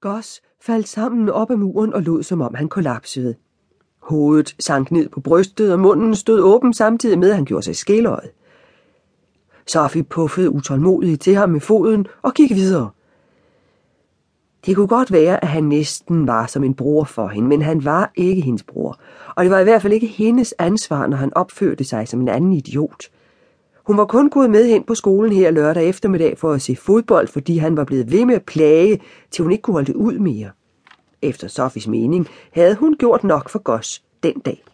Goss faldt sammen op ad muren og lod, som om han kollapsede. Hovedet sank ned på brystet, og munden stod åben samtidig med, at han gjorde sig skæløjet. Sofie puffede utålmodigt til ham med foden og gik videre. Det kunne godt være, at han næsten var som en bror for hende, men han var ikke hendes bror, og det var i hvert fald ikke hendes ansvar, når han opførte sig som en anden idiot. Hun var kun gået med hen på skolen her lørdag eftermiddag for at se fodbold, fordi han var blevet ved med at plage, til hun ikke kunne holde det ud mere. Efter Sofies mening havde hun gjort nok for Goss den dag.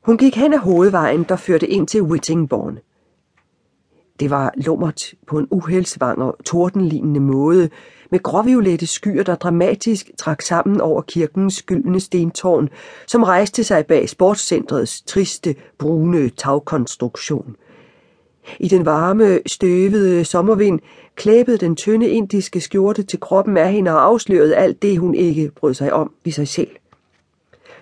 Hun gik hen ad hovedvejen, der førte ind til Whittingbourne. Det var lummert på en uheldsvang og tordenlignende måde, med gråviolette skyer, der dramatisk trak sammen over kirkens gyldne stentårn, som rejste sig bag sportscentrets triste, brune tagkonstruktion. I den varme, støvede sommervind klæbede den tynde indiske skjorte til kroppen af hende og afslørede alt det, hun ikke brød sig om ved sig selv.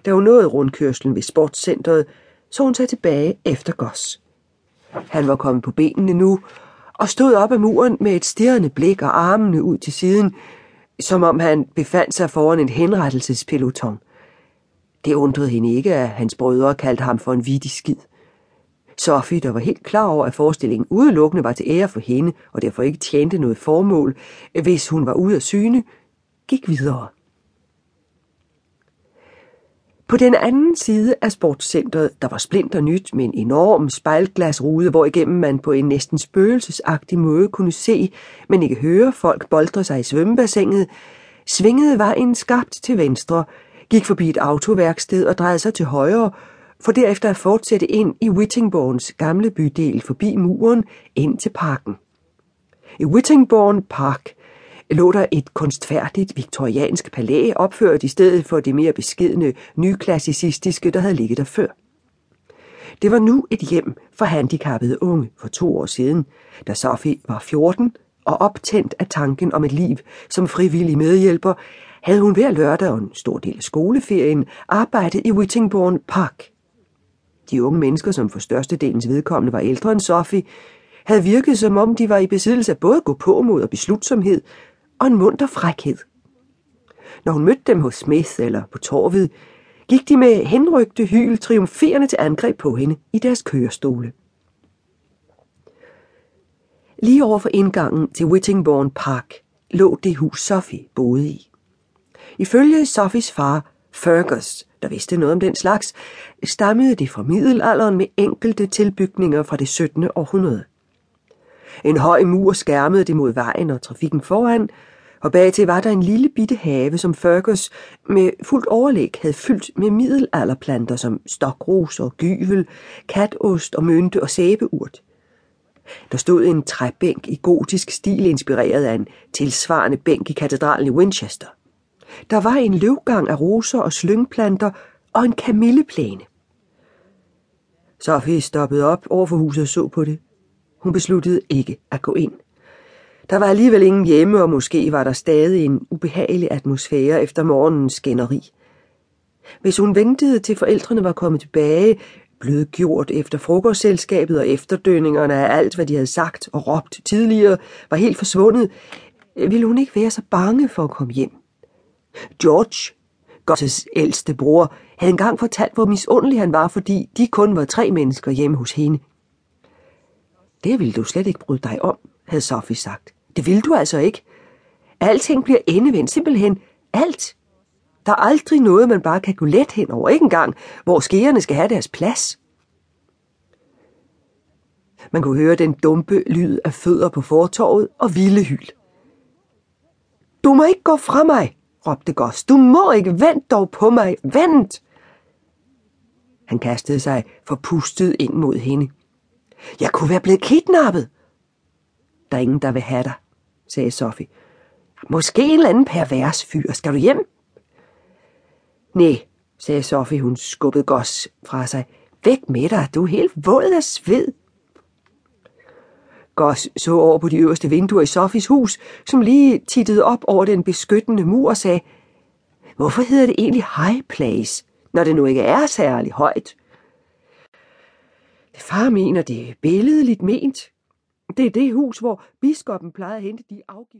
Da hun nåede rundkørslen ved sportscentret, så hun sig tilbage efter gos. Han var kommet på benene nu, og stod op ad muren med et stirrende blik og armene ud til siden, som om han befandt sig foran en henrettelsespeloton. Det undrede hende ikke, at hans brødre kaldte ham for en vidig skid. Sophie, der var helt klar over, at forestillingen udelukkende var til ære for hende, og derfor ikke tjente noget formål, hvis hun var ude af syne, gik videre. På den anden side af sportscentret, der var splinter nyt med en enorm spejlglasrude, hvor igennem man på en næsten spøgelsesagtig måde kunne se, men ikke høre folk boldre sig i svømmebassinet, svingede vejen skarpt til venstre, gik forbi et autoværksted og drejede sig til højre, for derefter at fortsætte ind i Whittingbournes gamle bydel forbi muren ind til parken. I Whittingbourne Park lå der et kunstfærdigt viktoriansk palæ opført i stedet for det mere beskedne nyklassicistiske, der havde ligget der før. Det var nu et hjem for handicappede unge for to år siden, da Sophie var 14 og optændt af tanken om et liv som frivillig medhjælper, havde hun hver lørdag og en stor del af skoleferien arbejdet i Whittingbourne Park. De unge mennesker, som for størstedelens vedkommende var ældre end Sophie, havde virket som om de var i besiddelse af både gå på mod og beslutsomhed, og en munter frækhed. Når hun mødte dem hos Smith eller på torvet, gik de med henrygte hyl triumferende til angreb på hende i deres kørestole. Lige over for indgangen til Whittingbourne Park lå det hus Sophie boede i. Ifølge Sophies far, Fergus, der vidste noget om den slags, stammede det fra middelalderen med enkelte tilbygninger fra det 17. århundrede. En høj mur skærmede det mod vejen og trafikken foran, og bagtil var der en lille bitte have, som Fergus med fuldt overlæg havde fyldt med middelalderplanter som stokros og gyvel, katost og mynte og sæbeurt. Der stod en træbænk i gotisk stil, inspireret af en tilsvarende bænk i katedralen i Winchester. Der var en løvgang af roser og slyngplanter og en kamilleplæne. Sophie stoppede op over for huset og så på det. Hun besluttede ikke at gå ind. Der var alligevel ingen hjemme, og måske var der stadig en ubehagelig atmosfære efter morgenens skænderi. Hvis hun ventede til forældrene var kommet tilbage, blevet gjort efter frokostselskabet og efterdønningerne af alt, hvad de havde sagt og råbt tidligere, var helt forsvundet, ville hun ikke være så bange for at komme hjem. George, Gottes ældste bror, havde engang fortalt, hvor misundelig han var, fordi de kun var tre mennesker hjemme hos hende. Det ville du slet ikke bryde dig om, havde Sophie sagt. Det vil du altså ikke. Alting bliver endevendt, simpelthen alt. Der er aldrig noget, man bare kan gå let hen over, ikke engang, hvor skærerne skal have deres plads. Man kunne høre den dumpe lyd af fødder på fortorvet og vilde hyl. Du må ikke gå fra mig, råbte Goss. Du må ikke, vent dog på mig, vent! Han kastede sig forpustet ind mod hende. Jeg kunne være blevet kidnappet. Der er ingen, der vil have dig, sagde Sofie. Måske en eller anden pervers fyr. Skal du hjem? Nej, sagde Sofie. Hun skubbede gos fra sig. Væk med dig, du er helt våd af sved. Goss så over på de øverste vinduer i Sofis hus, som lige tittede op over den beskyttende mur og sagde, Hvorfor hedder det egentlig High Place, når det nu ikke er særlig højt? Far mener, det er billedligt ment. Det er det hus, hvor biskoppen plejede at hente de afgifter.